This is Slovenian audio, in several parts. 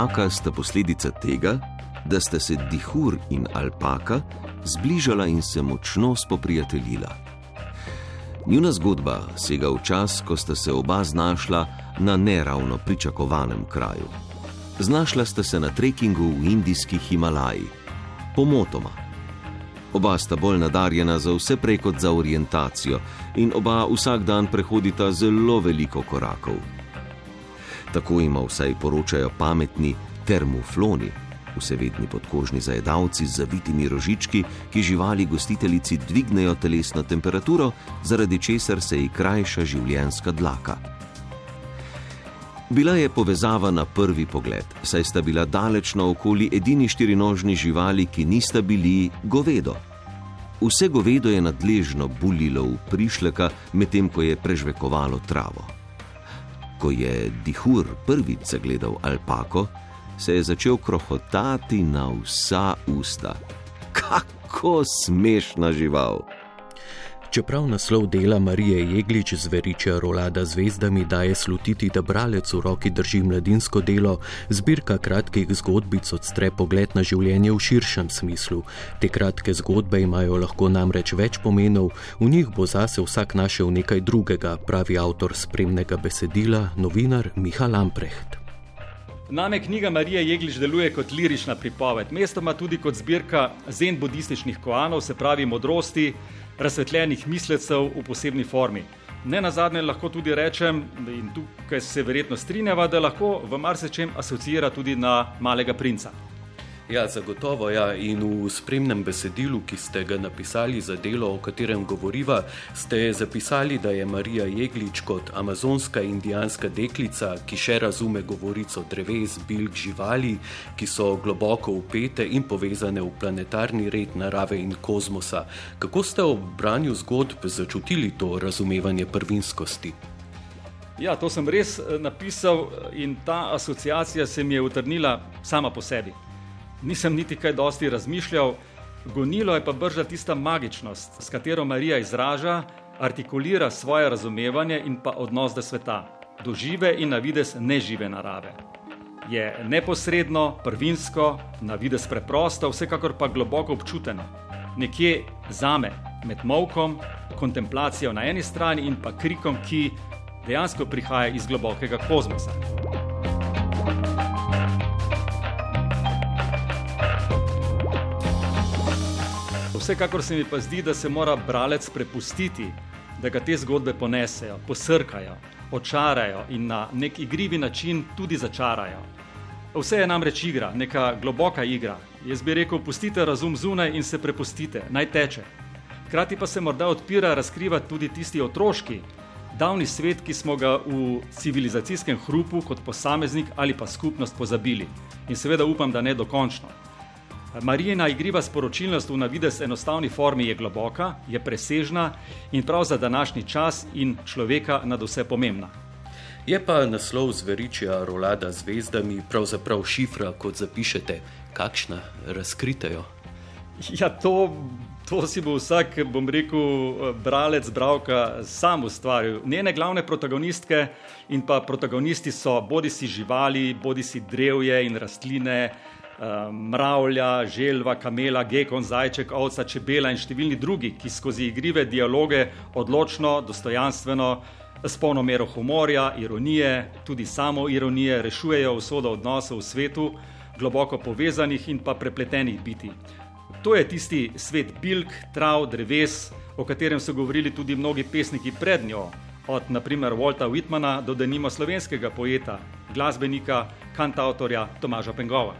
dihaka sta posledica tega, da sta se dihur in alpaka zbližala in se močno spoprijateljila. Njuna zgodba sega v čas, ko sta se oba znašla na neravno pričakovanem kraju. Znašla sta se na trekingu v indijskih Himalaji, pomotoma. Oba sta bolj nadarjena za vse prej kot za orientacijo in oba vsak dan prehodita zelo veliko korakov. Tako ima vsaj poročajo pametni termofloni, vsevedni podkožni zajedavci z zavitimi rožički, ki živali gostiteljici dvignejo telesno temperaturo, zaradi česar se ji krajša življenjska dlaka. Bila je povezava na prvi pogled, saj sta bila daleč naokoli edini štirinožni živali, ki nista bili govedo. Vse govedo je nadležno bulilo v prišleka, medtem ko je prežvekovalo travo. Ko je Dihur prvič zagledal alpako, se je začel krohotati na vsa usta. Kako smešna žival! Čeprav naslov dela Marije Jeglič zveriča rolada zvezdami daje slutiti, da bralec v roki drži mladinsko delo, zbirka kratkih zgodbic odstre pogled na življenje v širšem smislu. Te kratke zgodbe imajo lahko namreč več pomenov, v njih bo zase vsak našel nekaj drugega, pravi avtor spremnega besedila, novinar Miha Lamprecht. Name knjiga Marije Jeglič deluje kot lirična pripoved, mestoma tudi kot zbirka zen budističnih koanov, se pravi modrosti, razsvetljenih mislecev v posebni formi. Ne na zadnje lahko tudi rečem, in tukaj se verjetno strinjava, da lahko v marsičem asocira tudi na malega princa. Ja, zagotovo. Ja. In v spremnem besedilu, ki ste ga napisali za delo, o katerem govoriva, ste zapisali, da je Marija Jeglič kot amazonska indijanska deklica, ki še razume govorico dreves, bilk, živali, ki so globoko upete in povezane v planetarni red narave in kozmosa. Kako ste ob branju zgodb začutili to razumevanje prvinskosti? Ja, to sem res eh, napisal in ta asociacija se mi je utrnila sama po sebi nisem niti kaj dosti razmišljal, gonilo je pa brža tista magičnost, s katero Marija izraža, artikulira svoje razumevanje in pa odnos do sveta, do žive in na vides nežive narave. Je neposredno, prvinsko, na vides preprosto, vsekakor pa globoko občuteno. Nekje zame, med molkom, kontemplacijo na eni strani in pa krikom, ki dejansko prihaja iz globokega kozmosa. Vsekakor se mi pa zdi, da se mora bralec prepustiti, da ga te zgodbe ponesejo, posrkajo, očarajo in na nek igrivi način tudi začarajo. Vse je namreč igra, neka globoka igra. Jaz bi rekel, pustite razum zunaj in se prepustite, naj teče. Hkrati pa se morda odpira, razkriva tudi tisti otroški, davni svet, ki smo ga v civilizacijskem hrupu kot posameznik ali pa skupnost pozabili. In seveda upam, da ne dokončno. Marijina igriva sporočilnost v navides enostavni formi je globoka, je presežna in prav za današnji čas in človeka nad vse pomembna. Je pa naslov zveričja rolada z zvezdami pravzaprav šifra, kot zapišete, kakšna razkritejo? Ja, to, to si bo vsak, bom rekel, bralec, bravka sam ustvaril. Njene glavne protagonistke in pa protagonisti so bodi si živali, bodi si drevje in rastline, mravlja, želva, kamela, gekon, zajček, ovca, čebela in številni drugi, ki skozi igrive dialoge odločno, dostojanstveno, s polno mero humorja, ironije, tudi samo ironije, rešujejo usodo odnosov v svetu, globoko povezanih in pa prepletenih biti. To je tisti svet bilk, trav, dreves, o katerem so govorili tudi mnogi pesniki pred njo, od naprimer Walta Whitmana do denimo slovenskega poeta, glasbenika, kantautorja Tomaža Pengova.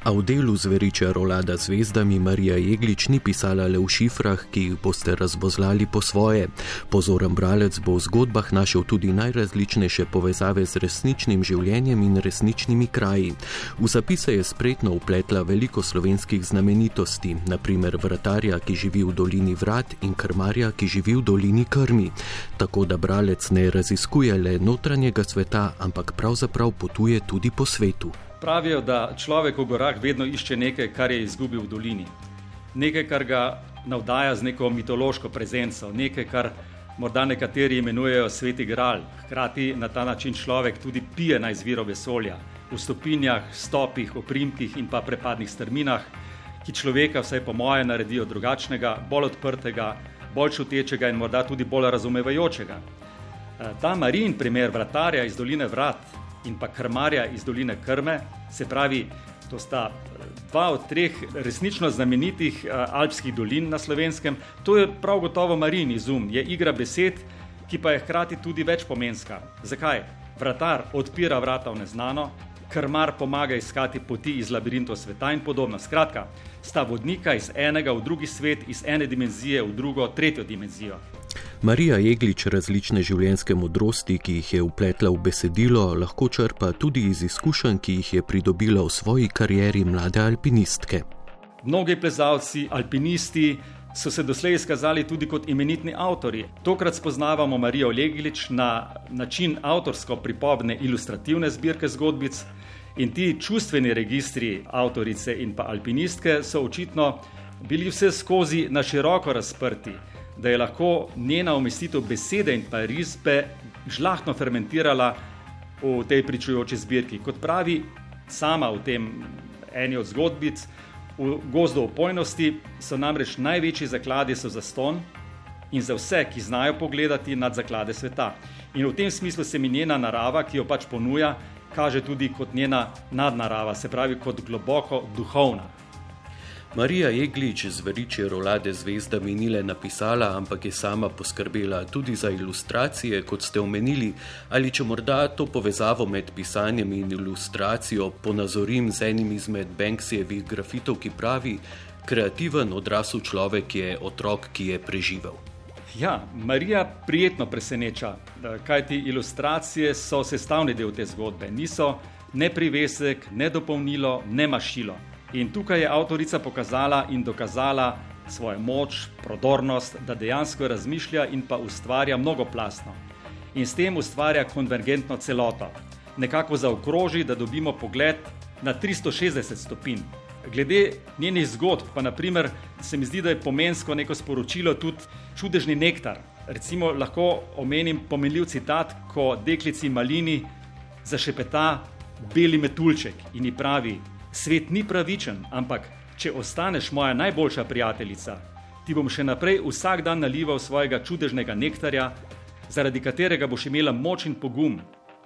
A v delu zveriča Rolada zvezdami Marija Jeglič ni pisala le v šifrah, ki jih boste razvozlali po svoje. Pozoren bralec bo v zgodbah našel tudi najrazličnejše povezave z resničnim življenjem in resničnimi kraji. V zapise je spretno upletla veliko slovenskih znamenitosti, naprimer vratarja, ki živi v dolini vrat in krmarja, ki živi v dolini krmi. Tako da bralec ne raziskuje le notranjega sveta, ampak pravzaprav potuje tudi po svetu. Pravijo, da človek v gorah vedno išče nekaj, kar je izgubil v dolini. Nekaj, kar ga navdaja z neko mitološko prezenco, nekaj, kar morda nekateri imenujejo sveti gral. Hkrati na ta način človek tudi pije na izviro vesolja, v stopinjah, stopih, oprimkih in pa prepadnih strminah, ki človeka, vsaj po moje, naredijo drugačnega, bolj odprtega, bolj čutečega in morda tudi bolj razumevajočega. Eh, ta Marin, primer vratarja iz doline Vrat in pa krmarja iz doline Krme, se pravi, to sta dva od treh resnično znamenitih uh, alpskih dolin na slovenskem. To je prav gotovo Marin izum, je igra besed, ki pa je hkrati tudi večpomenska. Zakaj? Vratar odpira vrata v neznano, krmar pomaga iskati poti iz labirintov sveta in podobno. Skratka, sta vodnika iz enega v drugi svet, iz ene dimenzije v drugo, tretjo dimenzijo. Marija Jeglič različne življenjske modrosti, ki jih je upletla v besedilo, lahko črpa tudi iz izkušenj, ki jih je pridobila v svoji karieri mlade alpinistke. Mnogi plezalci, alpinisti so se doslej izkazali tudi kot imenitni avtori. Tokrat spoznavamo Marijo Jeglič na način avtorsko pripovedne ilustrativne zbirke zgodbic. In ti čustveni registri avtorice in pa alpinistke so očitno bili vse skozi na široko razprti da je lahko njena umestitev besede in pa risbe žlahno fermentirala v tej pričujoči zbirki. Kot pravi sama v tem eni od zgodbic, v gozdu opojnosti so namreč največji zakladi so za ston in za vse, ki znajo pogledati nad zaklade sveta. In v tem smislu se mi njena narava, ki jo pač ponuja, kaže tudi kot njena nadnarava, se pravi kot globoko duhovna. Marija Jeglič z veriče rolade zvezdami ni le napisala, ampak je sama poskrbela tudi za ilustracije, kot ste omenili, ali če morda to povezavo med pisanjem in ilustracijo ponazorim z enim izmed Banksijevih grafitov, ki pravi: Kreativen odrasel človek je otrok, ki je preživel. Ja, Marija prijetno preseneča, kajti ilustracije so sestavni del te zgodbe, niso ne privesek, ne dopolnilo, ne mašilo. In tukaj je avtorica pokazala in dokazala svojo moč, prodornost, da dejansko razmišlja in pa ustvarja mnogoplastno. In s tem ustvarja konvergentno celoto. Nekako zaokroži, da dobimo pogled na 360 stopinj. Glede njenih zgodb, pa naprimer, se mi zdi, da je pomensko neko sporočilo tudi čudežni nektar. Recimo lahko omenim pomenljiv citat, ko deklici Malini zašepeta beli metulček in ji pravi: Svet ni pravičen, ampak če ostaneš moja najboljša prijateljica, ti bom še naprej vsak dan nalival svojega čudežnega nektarja, zaradi katerega boš imela moč in pogum,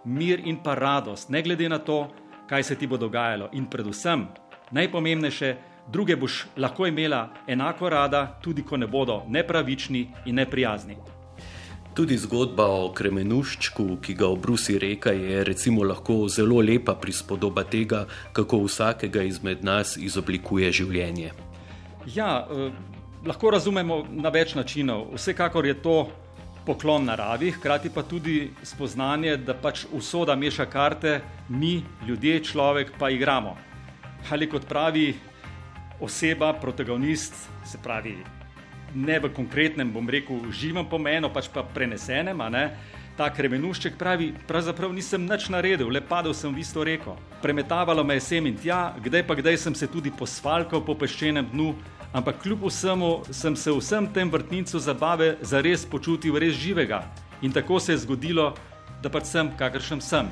mir in pa radost, ne glede na to, kaj se ti bo dogajalo. In predvsem, najpomembnejše, druge boš lahko imela enako rada, tudi ko ne bodo nepravični in neprijazni. Tudi zgodba o kremenuščku, ki ga obrusi reka, je recimo lahko zelo lepa prispodoba tega, kako vsakega izmed nas izoblikuje življenje. Ja, eh, lahko razumemo na več načinov. Vsekakor je to poklon naravi, hkrati pa tudi spoznanje, da pač usoda meša karte, mi, ljudje, človek pa igramo. Ali kot pravi oseba, protagonist, se pravi ne v konkretnem, bom rekel, živem pomenu, pač pa prenesenem. Ta kremenušček pravi, pravzaprav nisem nič naredil, le padel sem v isto reko. Premetavalo me je sem in tja, kdaj pa kdaj sem se tudi posvalkal po peščenem dnu, ampak kljub vsemu sem se vsem tem vrtnicu zabave zares počutil res živega. In tako se je zgodilo, da pač sem, kakršen sem.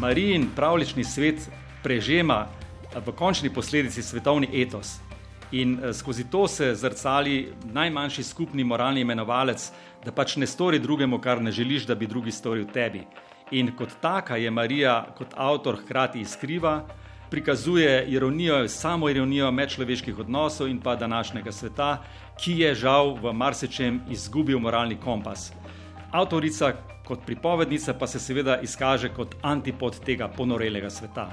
Marijin pravlični svet prežema v končni posledici svetovni etos. In eh, skozi to se zrcali najmanjši skupni moralni imenovalec, da pač ne stori drugemu, kar ne želiš, da bi drugi storil tebi. In kot taka je Marija, kot avtor, hkrati izkriva, prikazuje ironijo, samo ironijo medčloveških odnosov in pa današnjega sveta, ki je žal v marsičem izgubil moralni kompas. Avtorica, kot pripovednica pa se seveda izkaže kot antipod tega ponorelega sveta.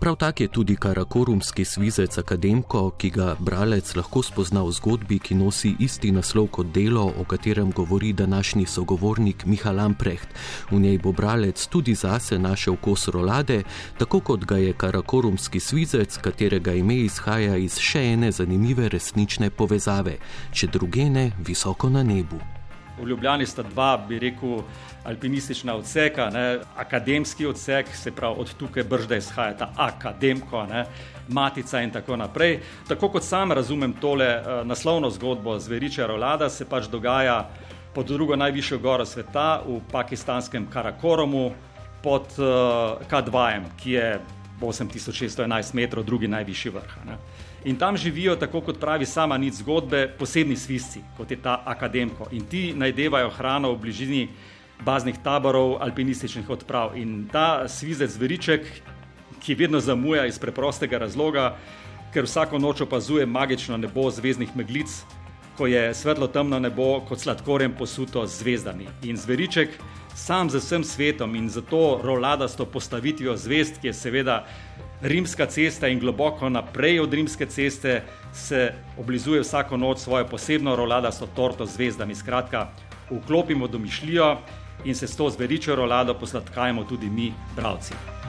Prav tak je tudi karakorumski svizec akademko, ki ga bralec lahko spozna v zgodbi, ki nosi isti naslov kot delo, o katerem govori današnji sogovornik Miha Lamprecht. V njej bo bralec tudi zase našel kos rolade, tako kot ga je karakorumski svizec, katerega ime izhaja iz še ene zanimive resnične povezave, če druge ne visoko na nebu. V Ljubljani sta dva, bi rekel, alpinistična odseka, ne? akademski odsek, se pravi od tukaj bržda izhaja ta akademko, ne? matica in tako naprej. Tako kot sam razumem tole uh, naslovno zgodbo zveriča Rolada, se pač dogaja pod drugo najvišjo goro sveta v pakistanskem Karakoromu pod uh, K2, ki je 8611 metrov, drugi najvišji vrh. Ne? In tam živijo, tako kot pravi sama nič zgodbe, posebni svisci, kot je ta akademko. In ti najdevajo hrano v bližini baznih taborov, alpinističnih odprav. In ta svizec zveriček, ki vedno zamuja iz preprostega razloga, ker vsako noč opazuje magično nebo zvezdnih meglic, ko je svetlo temno nebo kot sladkorjem posuto z zvezdami. In zveriček sam z vsem svetom in zato roladasto postavitvijo zvezd, ki je seveda rimska cesta in globoko naprej od rimske ceste, se oblizuje vsako noč svojo posebno roladasto torto z zvezdami. Skratka, vklopimo domišljijo in se s to zveričjo rolado posladkajmo tudi mi, bravci.